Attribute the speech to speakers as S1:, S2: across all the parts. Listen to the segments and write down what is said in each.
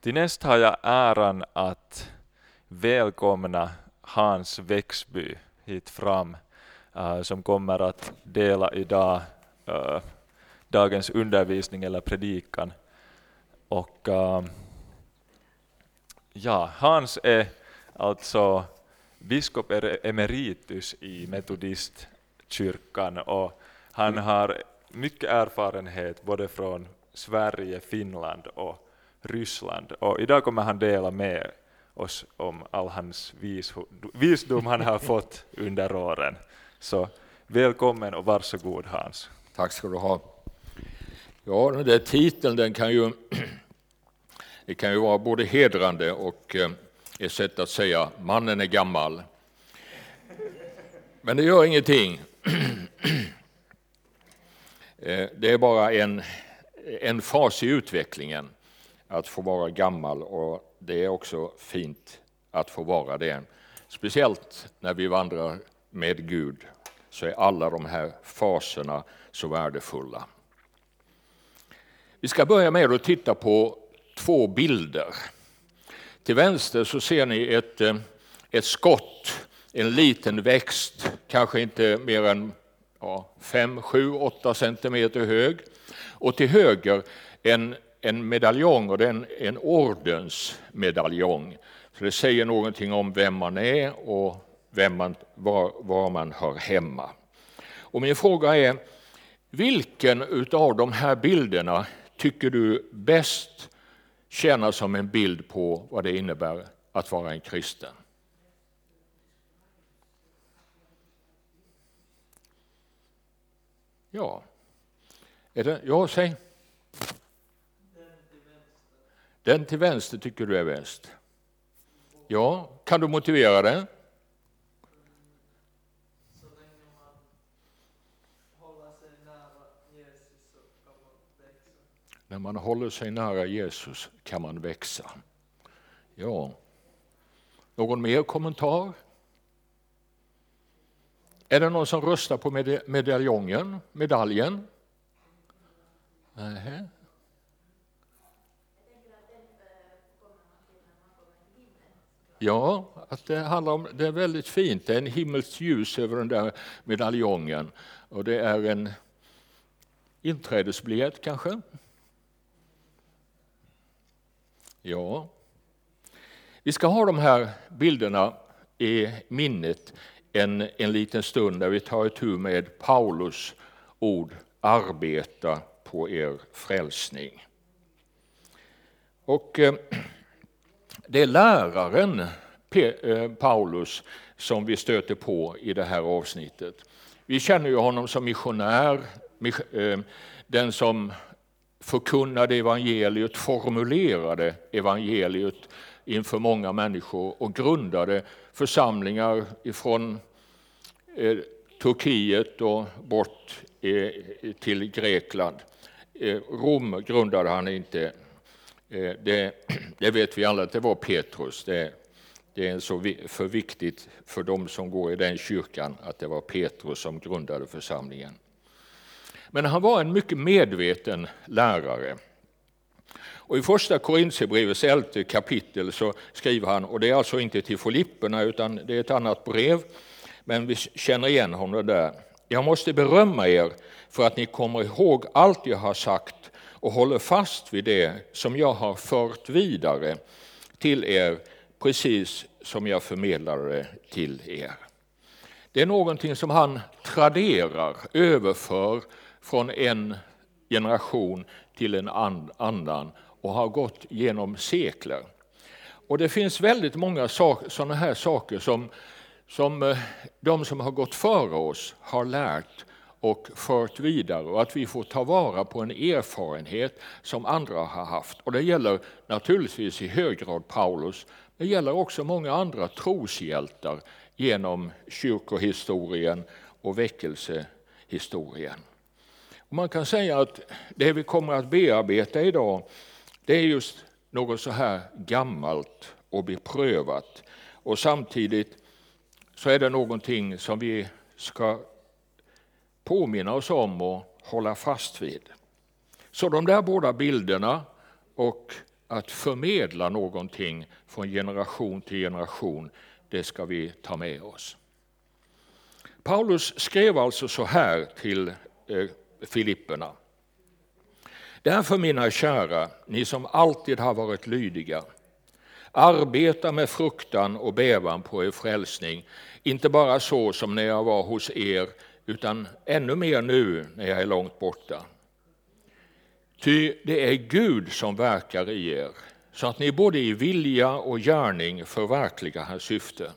S1: Till näst har jag äran att välkomna Hans Växby hit fram, uh, som kommer att dela idag uh, dagens undervisning eller predikan. Och uh, ja, Hans är alltså biskop emeritus i metodistkyrkan och han har mycket erfarenhet både från Sverige, Finland och Ryssland. Och idag kommer han dela med oss om all hans visdom han har fått under åren. Så välkommen och varsågod Hans.
S2: Tack ska du ha. Ja, den där titeln den kan ju, det kan ju vara både hedrande och eh, ett sätt att säga mannen är gammal. Men det gör ingenting. Eh, det är bara en, en fas i utvecklingen att få vara gammal och det är också fint att få vara det. Speciellt när vi vandrar med Gud så är alla de här faserna så värdefulla. Vi ska börja med att titta på två bilder. Till vänster så ser ni ett, eh, ett skott, en liten växt, kanske inte mer än 5, 7, 8 centimeter hög. Och till höger en, en medaljong och det är en, en ordensmedaljong. Så det säger någonting om vem man är och vem man, var, var man hör hemma. Och min fråga är, vilken av de här bilderna tycker du bäst tjänar som en bild på vad det innebär att vara en kristen? Ja, är det, ja säg. Den till vänster tycker du är bäst. Ja, kan du motivera det? När man håller sig nära Jesus kan man växa. Ja. Någon mer kommentar? Är det någon som röstar på medaljongen, medaljen? Nej. Ja, att det, handlar om, det är väldigt fint. Det är en himmelskt ljus över den där medaljongen. Och det är en inträdesbiljett kanske? Ja. Vi ska ha de här bilderna i minnet en, en liten stund när vi tar itu med Paulus ord arbeta på er frälsning. Och eh, det är läraren eh, Paulus som vi stöter på i det här avsnittet. Vi känner ju honom som missionär, eh, den som förkunnade evangeliet, formulerade evangeliet inför många människor och grundade församlingar ifrån eh, Turkiet och bort till Grekland. Rom grundade han inte. Eh, det, det, vet vi alla att det var Petrus. Det, det är så för viktigt för dem som går i den kyrkan att det var Petrus som grundade församlingen. Men han var en mycket medveten lärare. Och I första Korintierbrevets elfte kapitel så skriver han, och det är alltså inte till Filipperna utan det är ett annat brev, men vi känner igen honom där. Jag måste berömma er för att ni kommer ihåg allt jag har sagt och håller fast vid det som jag har fört vidare till er, precis som jag förmedlade det till er. Det är någonting som han traderar, överför från en generation till en annan och har gått genom sekler. Och det finns väldigt många sådana här saker som, som eh, de som har gått före oss har lärt och fört vidare och att vi får ta vara på en erfarenhet som andra har haft. Och det gäller naturligtvis i hög grad Paulus, det gäller också många andra troshjältar genom kyrkohistorien och väckelsehistorien. Och man kan säga att det vi kommer att bearbeta idag det är just något så här gammalt och beprövat. Och samtidigt så är det någonting som vi ska påminna oss om och hålla fast vid. Så de där båda bilderna och att förmedla någonting från generation till generation, det ska vi ta med oss. Paulus skrev alltså så här till eh, Filipperna. Därför mina kära, ni som alltid har varit lydiga, arbeta med fruktan och bävan på er frälsning, inte bara så som när jag var hos er, utan ännu mer nu när jag är långt borta. Ty det är Gud som verkar i er, så att ni både i vilja och gärning förverkligar hans syfte.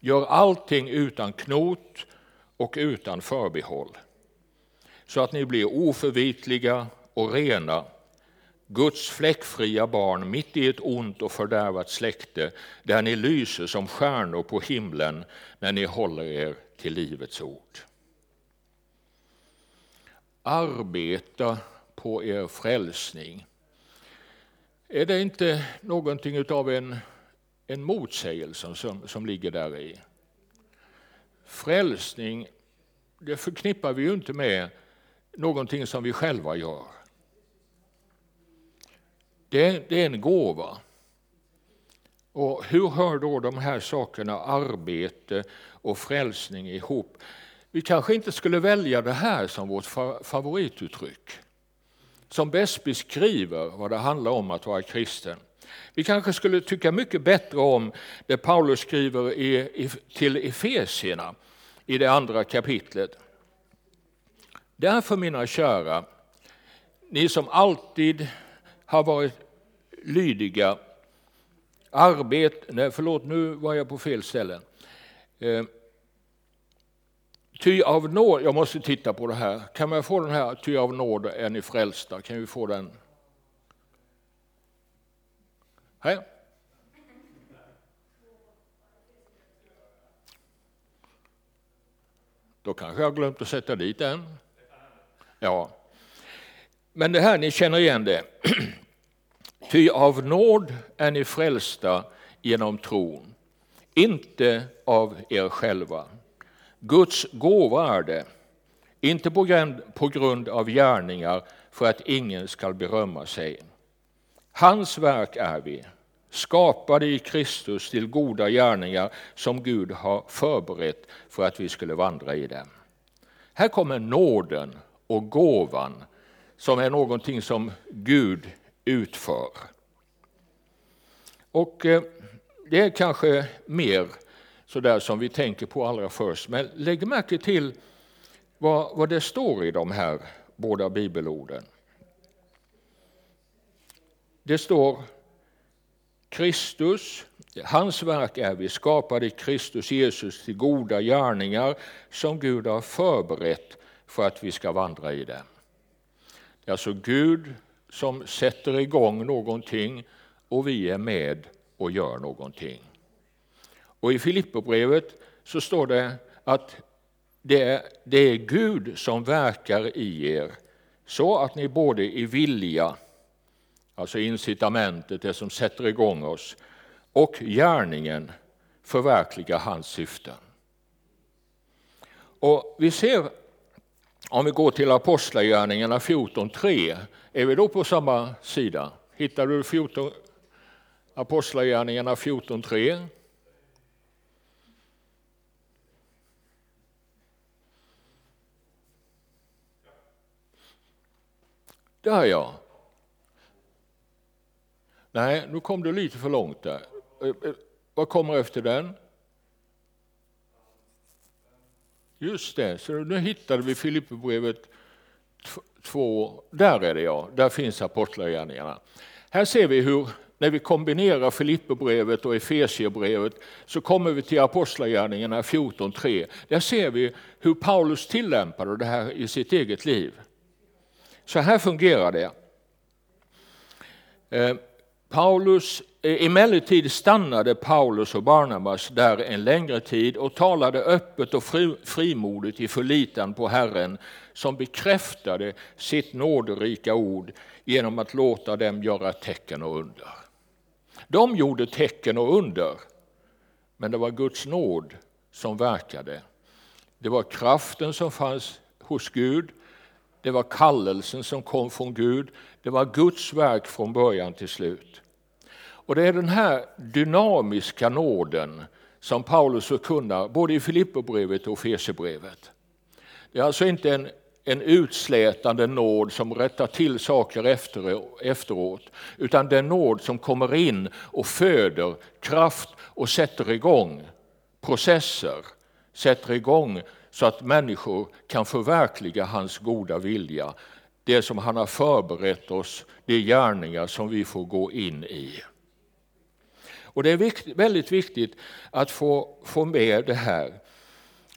S2: Gör allting utan knot och utan förbehåll, så att ni blir oförvitliga och rena, Guds fläckfria barn mitt i ett ont och fördärvat släkte, där ni lyser som stjärnor på himlen när ni håller er till livets ord. Arbeta på er frälsning. Är det inte någonting av en, en motsägelse som, som ligger där i? Frälsning, det förknippar vi ju inte med någonting som vi själva gör. Det, det är en gåva. Och hur hör då de här sakerna, arbete och frälsning, ihop? Vi kanske inte skulle välja det här som vårt favorituttryck som bäst beskriver vad det handlar om att vara kristen. Vi kanske skulle tycka mycket bättre om det Paulus skriver i, i, till Efesierna i det andra kapitlet. Därför mina kära, ni som alltid har varit lydiga, arbet, nej förlåt nu var jag på fel ställe. Eh, Ty av nåd, jag måste titta på det här, kan man få den här, ty av nåd är ni frälsta, kan vi få den? Här. Då kanske jag har glömt att sätta dit den. Ja. Men det här, ni känner igen det. Ty av nåd är ni frälsta genom tron, inte av er själva. Guds gåva är det, inte på grund, av gärningar för att ingen skall berömma sig. Hans verk är vi, skapade i Kristus till goda gärningar som Gud har förberett för att vi skulle vandra i dem. Här kommer nåden och gåvan som är någonting som Gud utför. Och eh, det är kanske mer sådär som vi tänker på allra först. Men lägg märke till vad, vad det står i de här båda bibelorden. Det står Kristus, hans verk är vi skapade i Kristus Jesus till goda gärningar som Gud har förberett för att vi ska vandra i dem. Det är alltså Gud som sätter igång någonting och vi är med och gör någonting. Och i Filipperbrevet så står det att det är, det är Gud som verkar i er så att ni både i vilja, alltså incitamentet, det som sätter igång oss, och gärningen förverkligar hans syften. Och vi ser, om vi går till Apostlagärningarna 14.3, är vi då på samma sida? Hittar du 14, Apostlagärningarna 14.3? Där ja. Nej, nu kom du lite för långt där. Eh, eh, vad kommer efter den? Just det, så nu hittade vi Filipperbrevet två, Där är det ja, där finns apostlagärningarna. Här ser vi hur, när vi kombinerar Filipperbrevet och Efesierbrevet så kommer vi till apostlagärningarna 14.3. Där ser vi hur Paulus tillämpade det här i sitt eget liv. Så här fungerar det. Eh, Paulus, eh, emellertid stannade Paulus och Barnabas där en längre tid och talade öppet och frimodigt i förlitan på Herren som bekräftade sitt nåderika ord genom att låta dem göra tecken och under. De gjorde tecken och under, men det var Guds nåd som verkade. Det var kraften som fanns hos Gud det var kallelsen som kom från Gud, det var Guds verk från början till slut. Och det är den här dynamiska nåden som Paulus förkunnar både i Filipperbrevet och Fesebrevet. Det är alltså inte en, en utslätande nåd som rättar till saker efter, efteråt, utan det är nåd som kommer in och föder kraft och sätter igång processer, sätter igång så att människor kan förverkliga hans goda vilja. Det som han har förberett oss, de gärningar som vi får gå in i. Och Det är viktigt, väldigt viktigt att få, få med det här.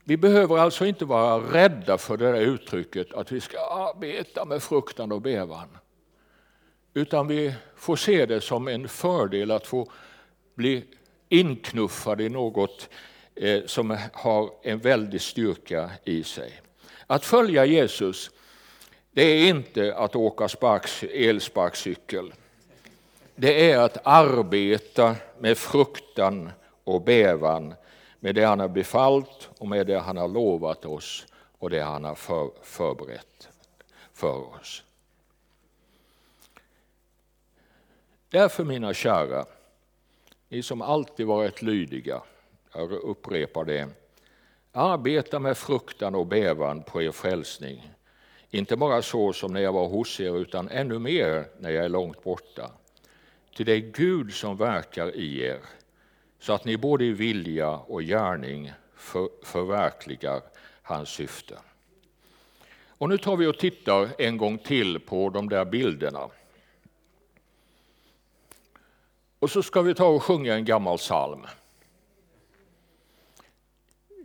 S2: Vi behöver alltså inte vara rädda för det där uttrycket att vi ska arbeta med fruktan och bevan. Utan vi får se det som en fördel att få bli inknuffade i något eh, som har en väldig styrka i sig. Att följa Jesus, det är inte att åka sparks, elsparkcykel. Det är att arbeta med fruktan och bävan med det han har befallt och med det han har lovat oss och det han har för, förberett för oss. Därför mina kära, ni som alltid varit lydiga, jag upprepar det, arbeta med fruktan och bävan på er frälsning. Inte bara så som när jag var hos er, utan ännu mer när jag är långt borta. Till det är Gud som verkar i er, så att ni både i vilja och gärning för, förverkligar hans syfte. Och nu tar vi och tittar en gång till på de där bilderna. Och så ska vi ta och sjunga en gammal psalm.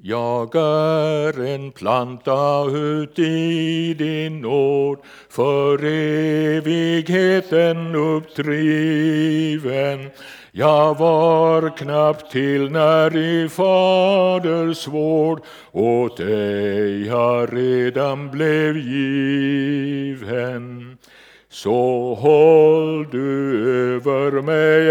S2: Jag är en planta ut i din nåd, för evigheten uppdriven. Jag var knappt till när i Faders vård åt dig jag redan blev given. Så håll du över mig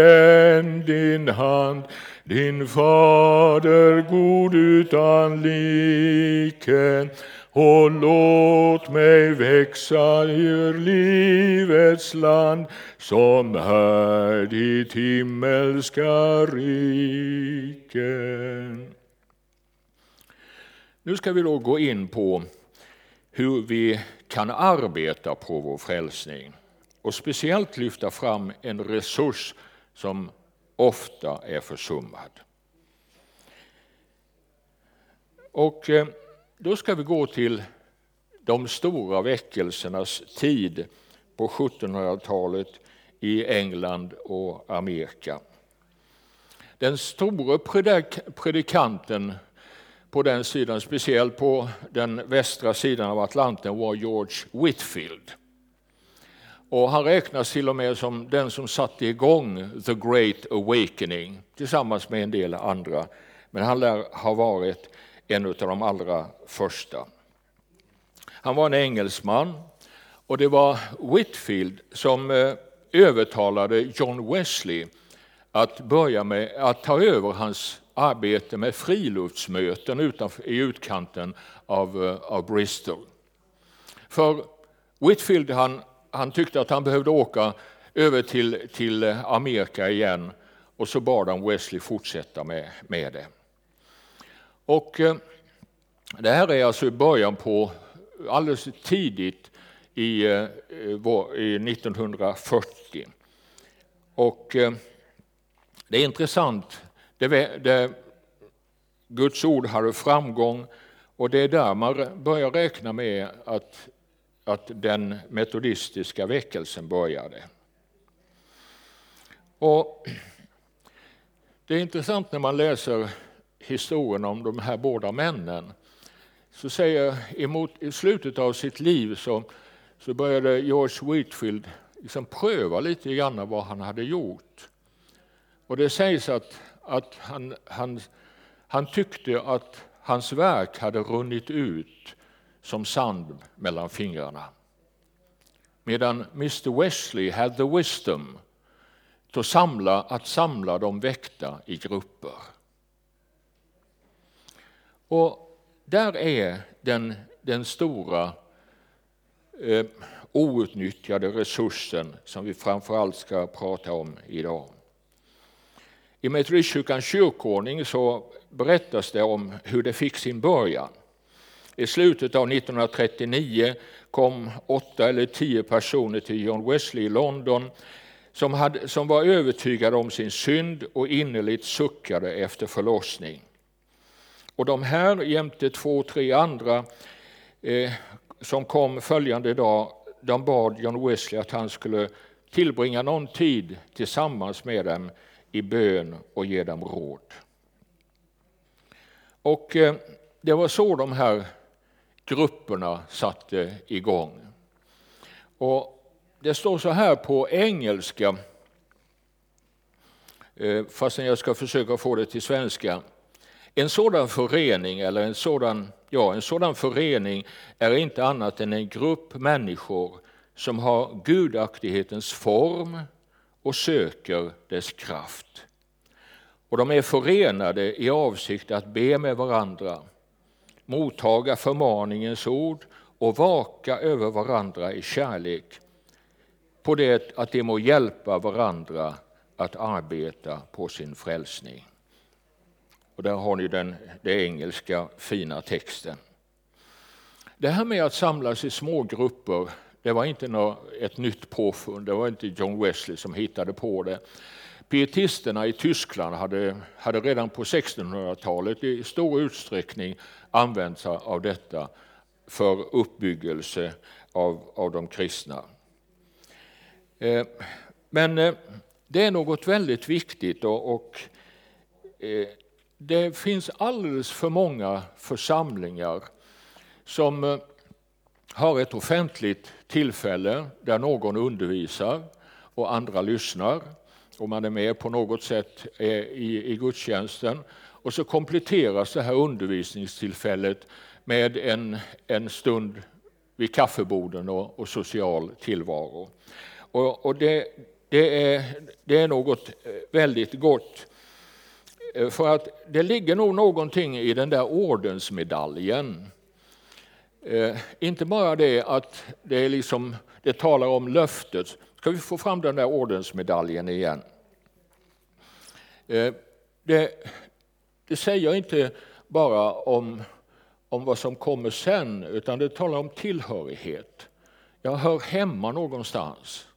S2: än din hand din fader god utan like och låt mig växa ur livets land som här ditt himmelska rike. Nu ska vi då gå in på hur vi kan arbeta på vår frälsning och speciellt lyfta fram en resurs som ofta är försummad. Och eh, då ska vi gå till de stora väckelsernas tid på 1700-talet i England och Amerika. Den store predikanten på den sidan, speciellt på den västra sidan av Atlanten, var George Whitfield. Och han räknas till och med som den som satte igång The Great Awakening tillsammans med en del andra. Men han lär ha varit en av de allra första. Han var en engelsman och det var Whitfield som eh, övertalade John Wesley att börja med att ta över hans arbete med friluftsmöten utanför, i utkanten av, eh, av Bristol. För Whitfield han han tyckte att han behövde åka över till, till Amerika igen och så bad han Wesley fortsätta med, med det. Och eh, det här är alltså i början på, alldeles tidigt i, eh, i 1940. Och eh, det är intressant, det, det, Guds ord hade framgång och det är där man börjar räkna med att att den metodistiska väckelsen började. Och det är intressant när man läser historien om de här båda männen. Så säger, emot, I slutet av sitt liv så, så började George Whitfield liksom pröva lite grann vad han hade gjort. Och det sägs att, att han, han, han tyckte att hans verk hade runnit ut som sand mellan fingrarna. Medan Mr Wesley had the wisdom to samla, att samla de väckta i grupper. Och där är den, den stora eh, outnyttjade resursen som vi framförallt ska prata om idag. I Metodistkyrkans kyrkoordning så berättas det om hur det fick sin början. I slutet av 1939 kom åtta eller tio personer till John Wesley i London som, hade, som var övertygade om sin synd och innerligt suckade efter förlossning. Och de här jämte två, tre andra eh, som kom följande dag, de bad John Wesley att han skulle tillbringa någon tid tillsammans med dem i bön och ge dem råd. Och eh, det var så de här grupperna satte igång. Och det står så här på engelska, eh, fastän jag ska försöka få det till svenska. En sådan förening, eller en sådan, ja, en sådan förening är inte annat än en grupp människor som har gudaktighetens form och söker dess kraft. Och de är förenade i avsikt att be med varandra, mottaga förmaningens ord och vaka över varandra i kärlek på det att de må hjälpa varandra att arbeta på sin frälsning. Och där har ni den, den engelska fina texten. Det här med att samlas i små grupper, det var inte något, ett nytt påfund, det var inte John Wesley som hittade på det. Pietisterna i Tyskland hade, hade redan på 1600-talet i stor utsträckning använt sig av detta för uppbyggelse av, av de kristna. Eh, men eh, det är något väldigt viktigt och, och eh, det finns alldeles för många församlingar som eh, har ett offentligt tillfälle där någon undervisar och andra lyssnar och man är med på något sätt eh, i, i gudstjänsten. Och så kompletteras det här undervisningstillfället med en, en stund vid kaffeborden och, och social tillvaro. Och, och det, det, är, det är något eh, väldigt gott. Eh, för att det ligger nog någonting i den där ordensmedaljen. Eh, inte bara det att det, är liksom, det talar om löftet. Ska vi få fram den där ordensmedaljen igen? Eh, det, det säger inte bara om, om vad som kommer sen, utan det talar om tillhörighet. Jag hör hemma någonstans.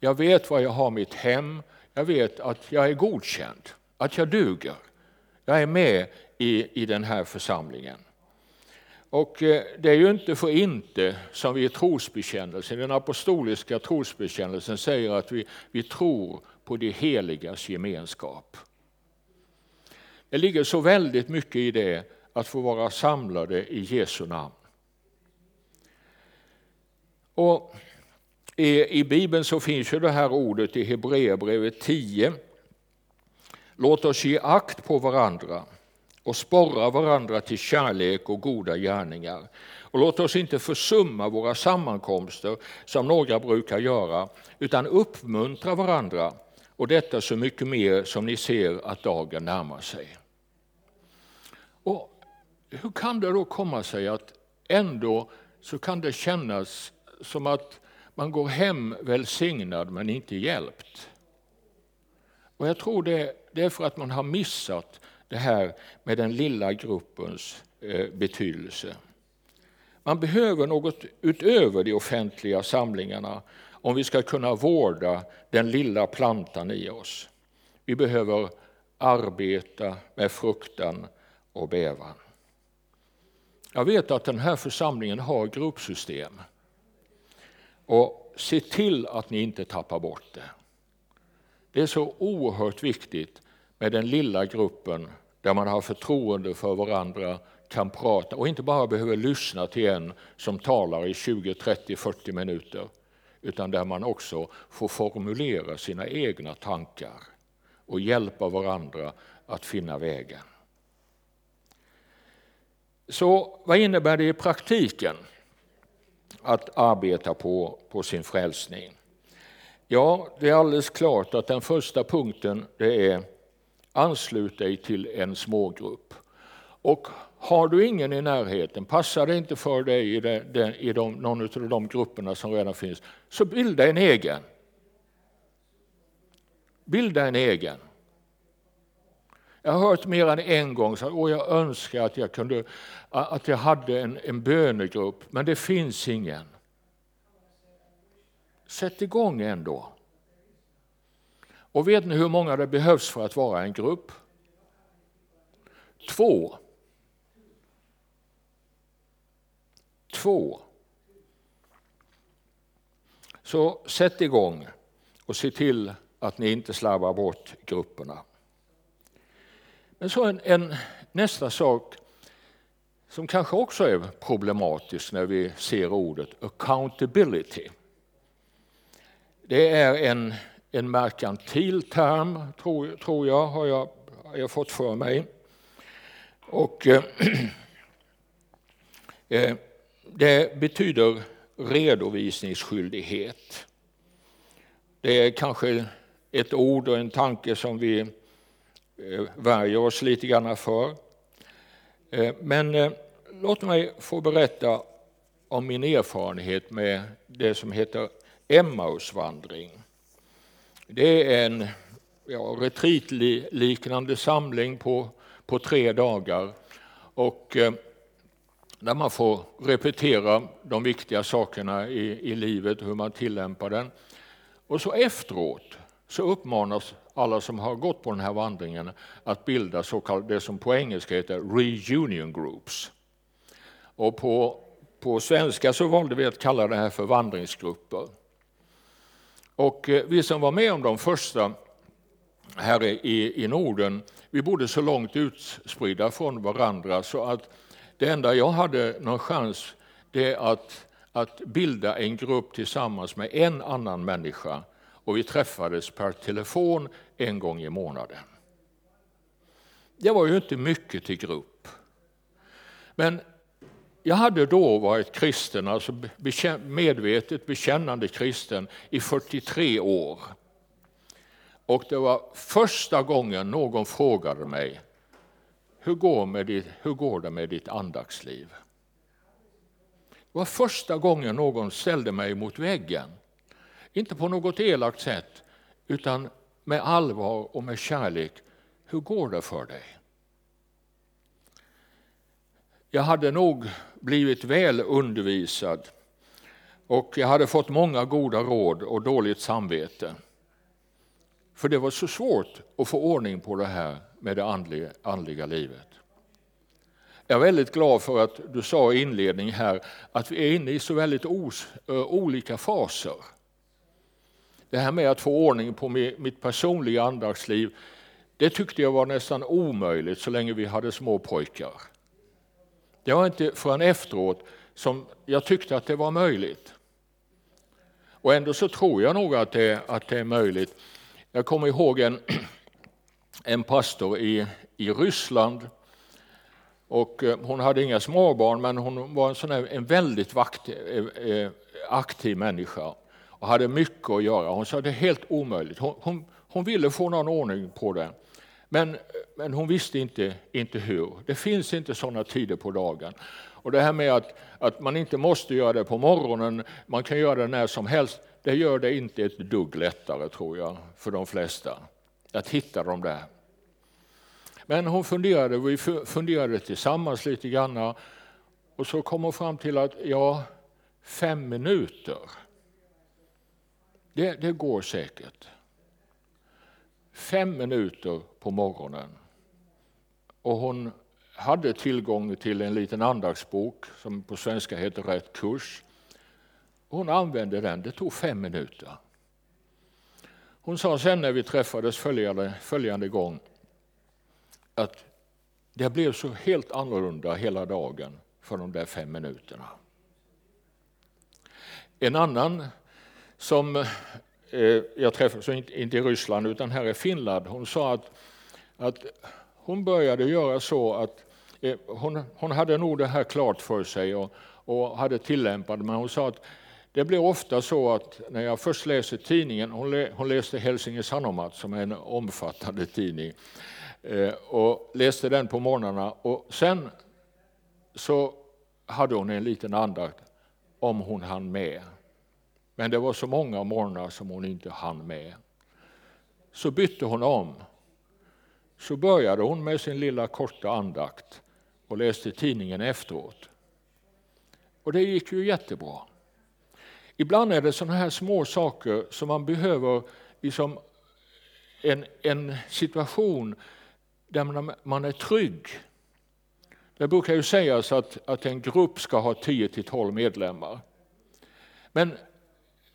S2: Jag vet var jag har mitt hem. Jag vet att jag är godkänd, att jag duger. Jag är med i, i den här församlingen. Och eh, det är ju inte för inte som vi i trosbekännelsen, den apostoliska trosbekännelsen säger att vi, vi tror på de heligas gemenskap. Det ligger så väldigt mycket i det att få vara samlade i Jesu namn. Och i, I Bibeln så finns ju det här ordet i Hebreerbrevet 10. Låt oss ge akt på varandra och sporra varandra till kärlek och goda gärningar. Och låt oss inte försumma våra sammankomster som några brukar göra, utan uppmuntra varandra och detta så mycket mer som ni ser att dagen närmar sig. Och hur kan det då komma sig att ändå så kan det kännas som att man går hem välsignad men inte hjälpt. Och jag tror det, det är för att man har missat det här med den lilla gruppens eh, betydelse. Man behöver något utöver de offentliga samlingarna om vi ska kunna vårda den lilla plantan i oss. Vi behöver arbeta med fruktan och bävan. Jag vet att den här församlingen har gruppsystem. Och se till att ni inte tappar bort det. Det är så oerhört viktigt med den lilla gruppen där man har förtroende för varandra, kan prata och inte bara behöver lyssna till en som talar i 20, 30, 40 minuter utan där man också får formulera sina egna tankar och hjälpa varandra att finna vägen. Så vad innebär det i praktiken? att arbeta på, på sin frälsning? Ja, det är alldeles klart att den första punkten det är anslut dig till en smågrupp. Och Har du ingen i närheten, passar det inte för dig i, det, i de, någon av de grupperna som redan finns, så bilda en egen. Bilda en egen. Jag har hört mer än en gång att jag önskar att jag, kunde, att jag hade en, en bönegrupp, men det finns ingen. Sätt igång ändå. Och vet ni hur många det behövs för att vara en grupp? Två. Två. Så sätt igång och se till att ni inte slarvar bort grupperna. Men så en, en, nästa sak som kanske också är problematisk när vi ser ordet accountability. Det är en, en merkantil term, tror, tror jag, har jag, har jag fått för mig. Och eh, eh, det betyder redovisningsskyldighet. Det är kanske ett ord och en tanke som vi eh, värjer oss lite grann för. Eh, men eh, låt mig få berätta om min erfarenhet med det som heter Emmausvandring. Det är en ja, retreatliknande samling på, på tre dagar. Och eh, där man får repetera de viktiga sakerna i, i livet, hur man tillämpar den. Och så efteråt så uppmanas alla som har gått på den här vandringen att bilda så kallade, det som på engelska heter reunion groups. Och på, på svenska så valde vi att kalla det här för vandringsgrupper. Och eh, vi som var med om de första här i, i Norden, vi bodde så långt utspridda från varandra så att det enda jag hade någon chans det är att, att bilda en grupp tillsammans med en annan människa och vi träffades per telefon en gång i månaden. Det var ju inte mycket till grupp. Men jag hade då varit kristen, alltså medvetet bekännande kristen, i 43 år. Och det var första gången någon frågade mig, hur går, med ditt, hur går det med ditt andaktsliv? Det var första gången någon ställde mig mot väggen. Inte på något elakt sätt, utan med allvar och med kärlek. Hur går det för dig? Jag hade nog blivit väl undervisad och jag hade fått många goda råd och dåligt samvete. För det var så svårt att få ordning på det här med det andliga, andliga livet. Jag är väldigt glad för att du sa i inledningen här att vi är inne i så väldigt os, olika faser. Det här med att få ordning på mitt personliga andaktsliv, det tyckte jag var nästan omöjligt så länge vi hade små pojkar. Det var inte förrän efteråt som jag tyckte att det var möjligt. Och ändå så tror jag nog att det, att det är möjligt. Jag kommer ihåg en, en pastor i, i Ryssland. Och eh, hon hade inga småbarn, men hon var en, sån här, en väldigt vakt, eh, eh, aktiv människa och hade mycket att göra. Hon sa att det är helt omöjligt. Hon, hon, hon ville få någon ordning på det. Men, men hon visste inte, inte hur. Det finns inte sådana tider på dagen. Och det här med att, att man inte måste göra det på morgonen, man kan göra det när som helst, det gör det inte ett dugg lättare tror jag för de flesta att hitta de där. Men hon funderade, vi funderade tillsammans lite grann och så kom hon fram till att ja, fem minuter, det, det går säkert. Fem minuter på morgonen. Och hon hade tillgång till en liten andaktsbok som på svenska heter Rätt kurs. Hon använde den, det tog fem minuter. Hon sa sen när vi träffades följande, följande gång att det blev så helt annorlunda hela dagen för de där fem minuterna. En annan som eh, jag träffade, så inte, inte i Ryssland utan här i Finland, hon sa att, att hon började göra så att eh, hon, hon hade nog det här klart för sig och, och hade tillämpat men hon sa att det blir ofta så att när jag först läser tidningen, hon, lä, hon läste Helsingin Sanomat som är en omfattande tidning, eh, och läste den på morgnarna och sen så hade hon en liten andakt om hon hann med. Men det var så många morgnar som hon inte hann med. Så bytte hon om. Så började hon med sin lilla korta andakt och läste tidningen efteråt. Och det gick ju jättebra. Ibland är det sådana här små saker som man behöver liksom en, en situation där man, man är trygg. Det brukar ju sägas att, att en grupp ska ha 10 till 12 medlemmar. Men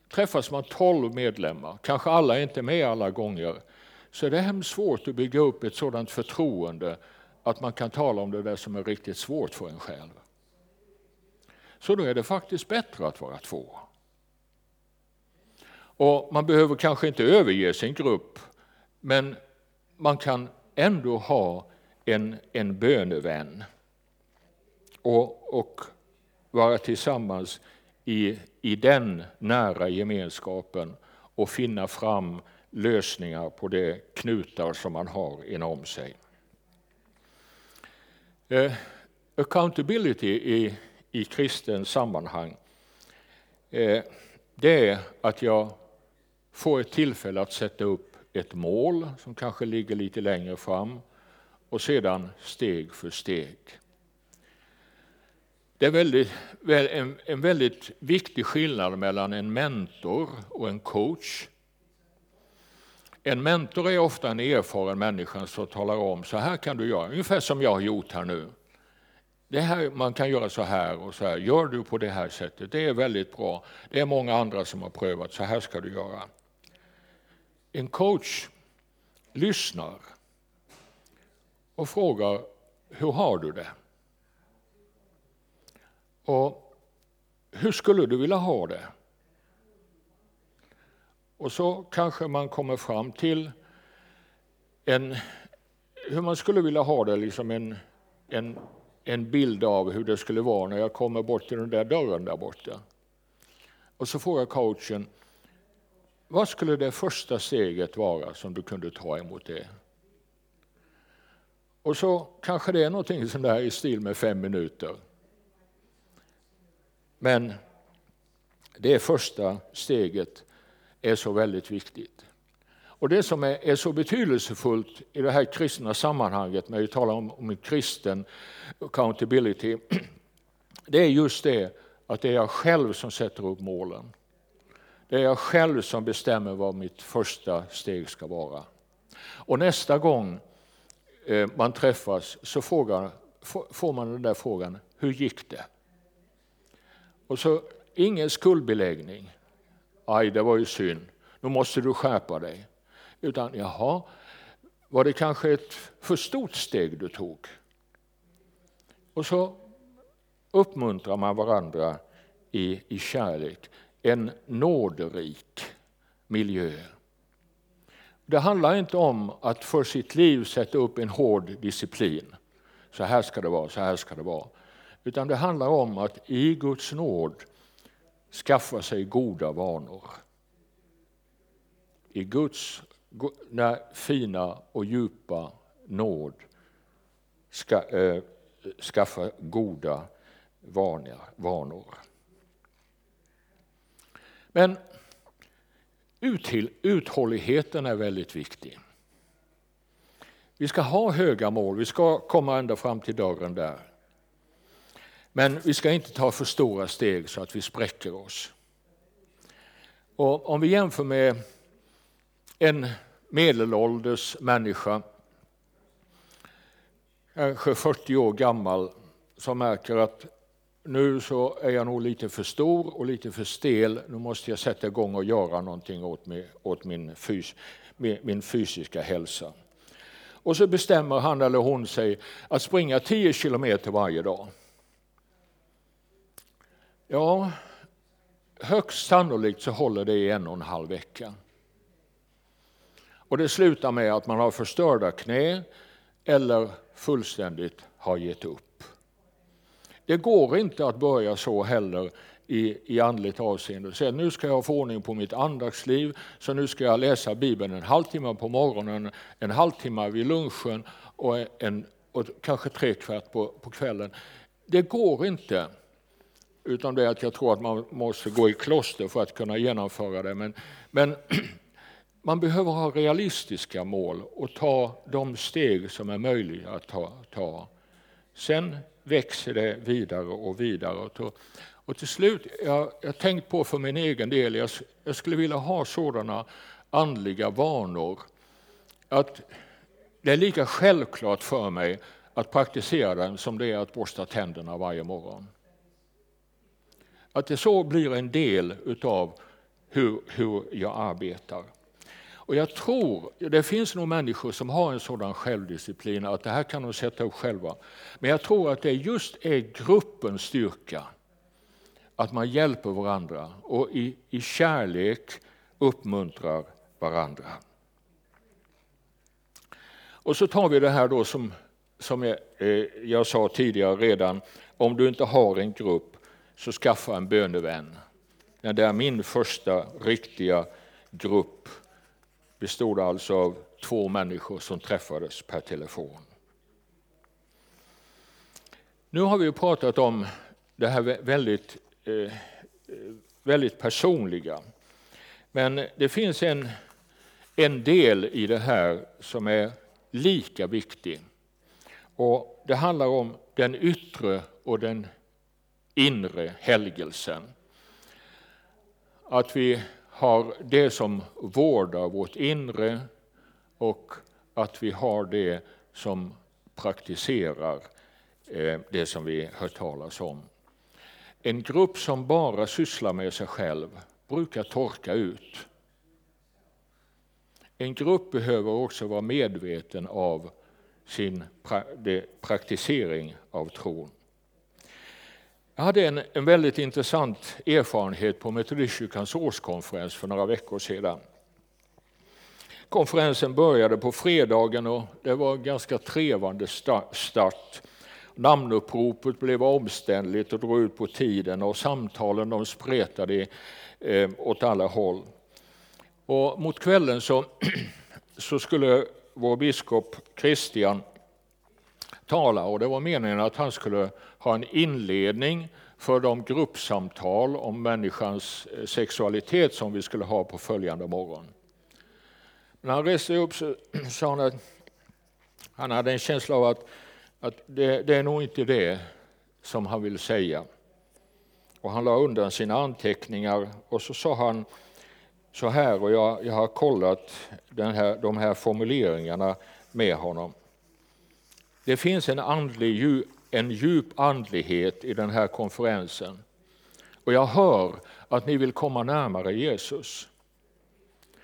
S2: träffas man 12 medlemmar, kanske alla är inte med alla gånger, så är det hemskt svårt att bygga upp ett sådant förtroende att man kan tala om det där som är riktigt svårt för en själv. Så då är det faktiskt bättre att vara två. Och Man behöver kanske inte överge sin grupp, men man kan ändå ha en, en bönevän och, och vara tillsammans i, i den nära gemenskapen och finna fram lösningar på de knutar som man har inom sig. Eh, accountability i, i kristen sammanhang eh, det är att jag får ett tillfälle att sätta upp ett mål som kanske ligger lite längre fram och sedan steg för steg. Det är väldigt, en, en väldigt viktig skillnad mellan en mentor och en coach. En mentor är ofta en erfaren människa som talar om så här kan du göra, ungefär som jag har gjort här nu. Det här, man kan göra så här och så här. Gör du på det här sättet, det är väldigt bra. Det är många andra som har prövat, så här ska du göra. En coach lyssnar och frågar, hur har du det? Och hur skulle du vilja ha det? Och så kanske man kommer fram till en, hur man skulle vilja ha det, liksom en, en, en bild av hur det skulle vara när jag kommer bort till den där dörren där borta. Och så frågar coachen, vad skulle det första steget vara som du kunde ta emot det? Och så kanske det är någonting som där i stil med fem minuter. Men det är första steget är så väldigt viktigt. Och Det som är, är så betydelsefullt i det här kristna sammanhanget, när vi talar om, om kristen accountability, det är just det att det är jag själv som sätter upp målen. Det är jag själv som bestämmer vad mitt första steg ska vara. Och nästa gång eh, man träffas så frågar, får man den där frågan, hur gick det? Och så ingen skuldbeläggning. Aj, det var ju synd. Nu måste du skärpa dig. Utan, jaha, var det kanske ett för stort steg du tog? Och så uppmuntrar man varandra i, i kärlek en nåderik miljö. Det handlar inte om att för sitt liv sätta upp en hård disciplin. Så här ska det vara, så här ska det vara. Utan det handlar om att i Guds nåd skaffa sig goda vanor. I Guds fina och djupa nåd ska, äh, skaffa goda vanor. Men uthålligheten är väldigt viktig. Vi ska ha höga mål, vi ska komma ända fram till dörren där. Men vi ska inte ta för stora steg så att vi spräcker oss. Och om vi jämför med en medelålders människa, kanske 40 år gammal, som märker att nu så är jag nog lite för stor och lite för stel. Nu måste jag sätta igång och göra någonting åt, mig, åt min, fys, min fysiska hälsa. Och så bestämmer han eller hon sig att springa 10 kilometer varje dag. Ja, högst sannolikt så håller det i en och en halv vecka. Och det slutar med att man har förstörda knä eller fullständigt har gett upp. Det går inte att börja så heller i, i andligt avseende. Säga nu ska jag få ordning på mitt andaktsliv, så nu ska jag läsa Bibeln en halvtimme på morgonen, en halvtimme vid lunchen och, en, och kanske tre kvart på, på kvällen. det går inte. Utan det är att jag tror att man måste gå i kloster för att kunna genomföra det. Men, men man behöver ha realistiska mål och ta de steg som är möjliga att ta. ta. Sen växer det vidare och vidare. Och till slut, jag har tänkt på för min egen del, jag, jag skulle vilja ha sådana andliga vanor att det är lika självklart för mig att praktisera den som det är att borsta tänderna varje morgon. Att det så blir en del utav hur, hur jag arbetar. Och jag tror, det finns nog människor som har en sådan självdisciplin att det här kan de sätta upp själva. Men jag tror att det just är gruppens styrka. Att man hjälper varandra och i, i kärlek uppmuntrar varandra. Och så tar vi det här då som, som jag, eh, jag sa tidigare redan, om du inte har en grupp så skaffa en bönevän. Det är min första riktiga grupp bestod alltså av två människor som träffades per telefon. Nu har vi pratat om det här väldigt, eh, väldigt personliga. Men det finns en, en del i det här som är lika viktig. Och Det handlar om den yttre och den inre helgelsen. Att vi har det som vårdar vårt inre och att vi har det som praktiserar eh, det som vi hört talas om. En grupp som bara sysslar med sig själv brukar torka ut. En grupp behöver också vara medveten av sin praktisering av tron. Jag hade en, en väldigt intressant erfarenhet på Metodistkyrkans årskonferens för några veckor sedan. Konferensen började på fredagen och det var en ganska trevande start. Namnuppropet blev omständligt och drog ut på tiden och samtalen de spretade eh, åt alla håll. Och mot kvällen så, så skulle vår biskop Christian tala och det var meningen att han skulle ha en inledning för de gruppsamtal om människans eh, sexualitet som vi skulle ha på följande morgon. När han reste upp så sa han att han hade en känsla av att, att det, det är nog inte det som han vill säga. Och han la undan sina anteckningar och så sa han så här, och jag, jag har kollat den här, de här formuleringarna med honom. Det finns en, andlig, en djup andlighet i den här konferensen. Och jag hör att ni vill komma närmare Jesus.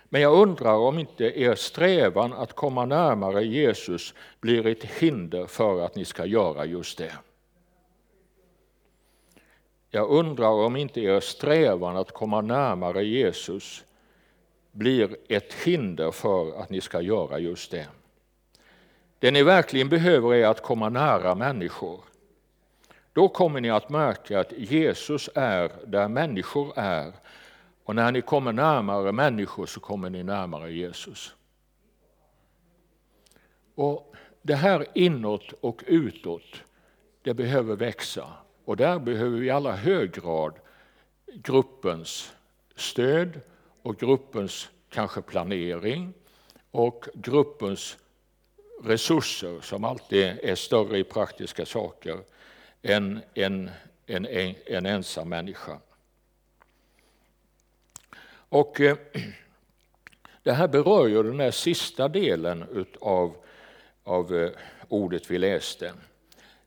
S2: Men jag undrar om inte er strävan att komma närmare Jesus blir ett hinder för att ni ska göra just det. Jag undrar om inte er strävan att komma närmare Jesus blir ett hinder för att ni ska göra just det. Det ni verkligen behöver är att komma nära människor. Då kommer ni att märka att Jesus är där människor är. Och när ni kommer närmare människor så kommer ni närmare Jesus. Och Det här inåt och utåt, det behöver växa. Och där behöver vi i allra hög grad gruppens stöd och gruppens kanske planering och gruppens resurser som alltid är större i praktiska saker än en, en, en ensam människa. Och eh, det här berör ju den här sista delen av, av eh, ordet vi läste.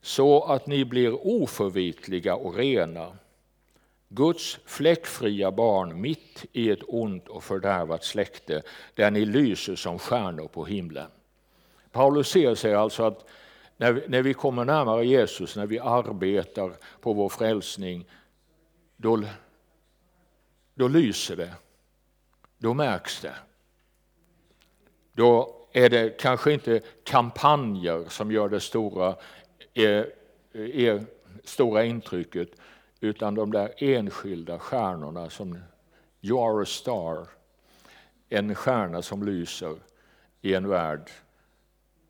S2: Så att ni blir oförvitliga och rena, Guds fläckfria barn mitt i ett ont och fördärvat släkte, där ni lyser som stjärnor på himlen. Paulus ser sig alltså att när vi, när vi kommer närmare Jesus, när vi arbetar på vår frälsning, då, då lyser det. Då märks det. Då är det kanske inte kampanjer som gör det stora, er, er, stora intrycket, utan de där enskilda stjärnorna som You are a star, en stjärna som lyser i en värld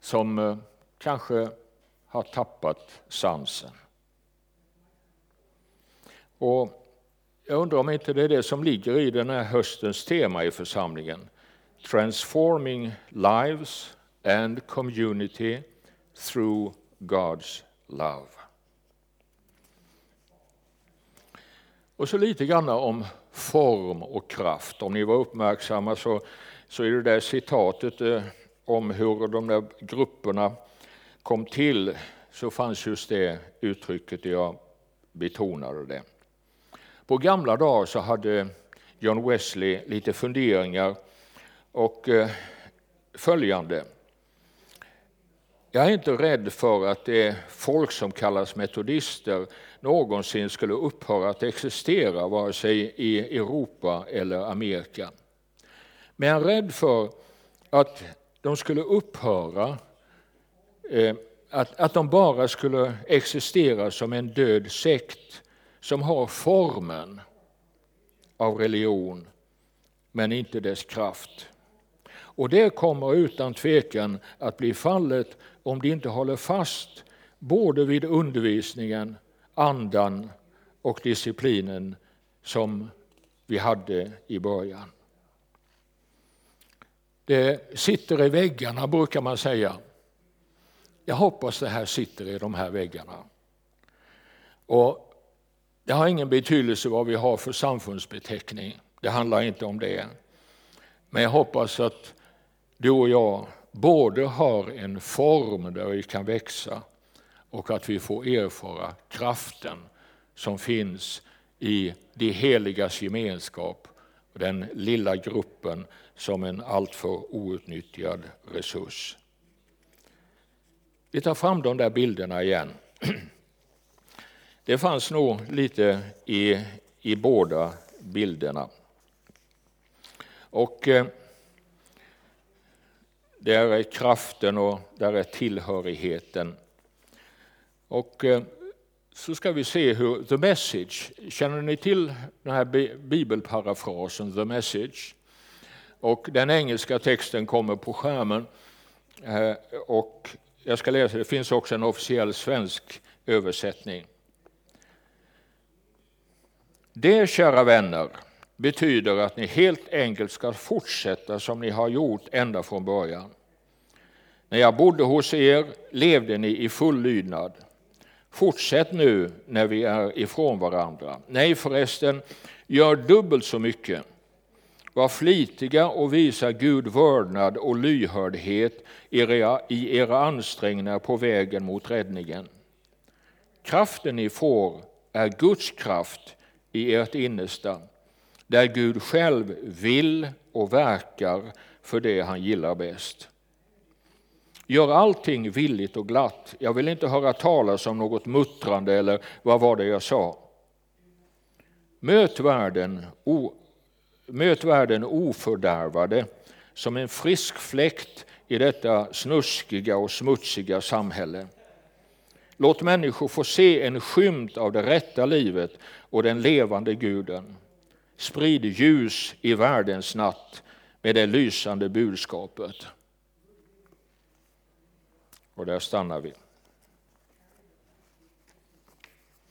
S2: som eh, kanske har tappat sansen. Och jag undrar om inte det är det som ligger i den här höstens tema i församlingen. Transforming lives and community through God's love. Och så lite grann om form och kraft. Om ni var uppmärksamma så, så är det där citatet eh, om hur de där grupperna kom till så fanns just det uttrycket, jag betonade det. På gamla dagar så hade John Wesley lite funderingar och eh, följande. Jag är inte rädd för att det folk som kallas metodister någonsin skulle upphöra att existera, vare sig i Europa eller Amerika. Men jag är rädd för att de skulle upphöra, eh, att, att de bara skulle existera som en död sekt som har formen av religion, men inte dess kraft. Och det kommer utan tvekan att bli fallet om de inte håller fast både vid undervisningen, andan och disciplinen som vi hade i början. Det sitter i väggarna brukar man säga. Jag hoppas det här sitter i de här väggarna. Och det har ingen betydelse vad vi har för samfundsbeteckning. Det handlar inte om det. Men jag hoppas att du och jag både har en form där vi kan växa och att vi får erfara kraften som finns i de heligas gemenskap den lilla gruppen som en alltför outnyttjad resurs. Vi tar fram de där bilderna igen. Det fanns nog lite i, i båda bilderna. Och eh, där är kraften och där är tillhörigheten. Och eh, så ska vi se hur The Message, känner ni till den här bibelparafrasen The Message? Och den engelska texten kommer på skärmen. Eh, och jag ska läsa, det finns också en officiell svensk översättning. Det, kära vänner, betyder att ni helt enkelt ska fortsätta som ni har gjort ända från början. När jag bodde hos er levde ni i full lydnad. Fortsätt nu när vi är ifrån varandra. Nej förresten, gör dubbelt så mycket. Var flitiga och visa Gud vördnad och lyhördhet i era ansträngningar på vägen mot räddningen. Kraften ni får är Guds kraft i ert innersta, där Gud själv vill och verkar för det han gillar bäst. Gör allting villigt och glatt. Jag vill inte höra talas om något muttrande eller vad var det jag sa. Möt världen, o, möt världen ofördärvade som en frisk fläkt i detta snuskiga och smutsiga samhälle. Låt människor få se en skymt av det rätta livet och den levande guden. Sprid ljus i världens natt med det lysande budskapet. Och där stannar vi.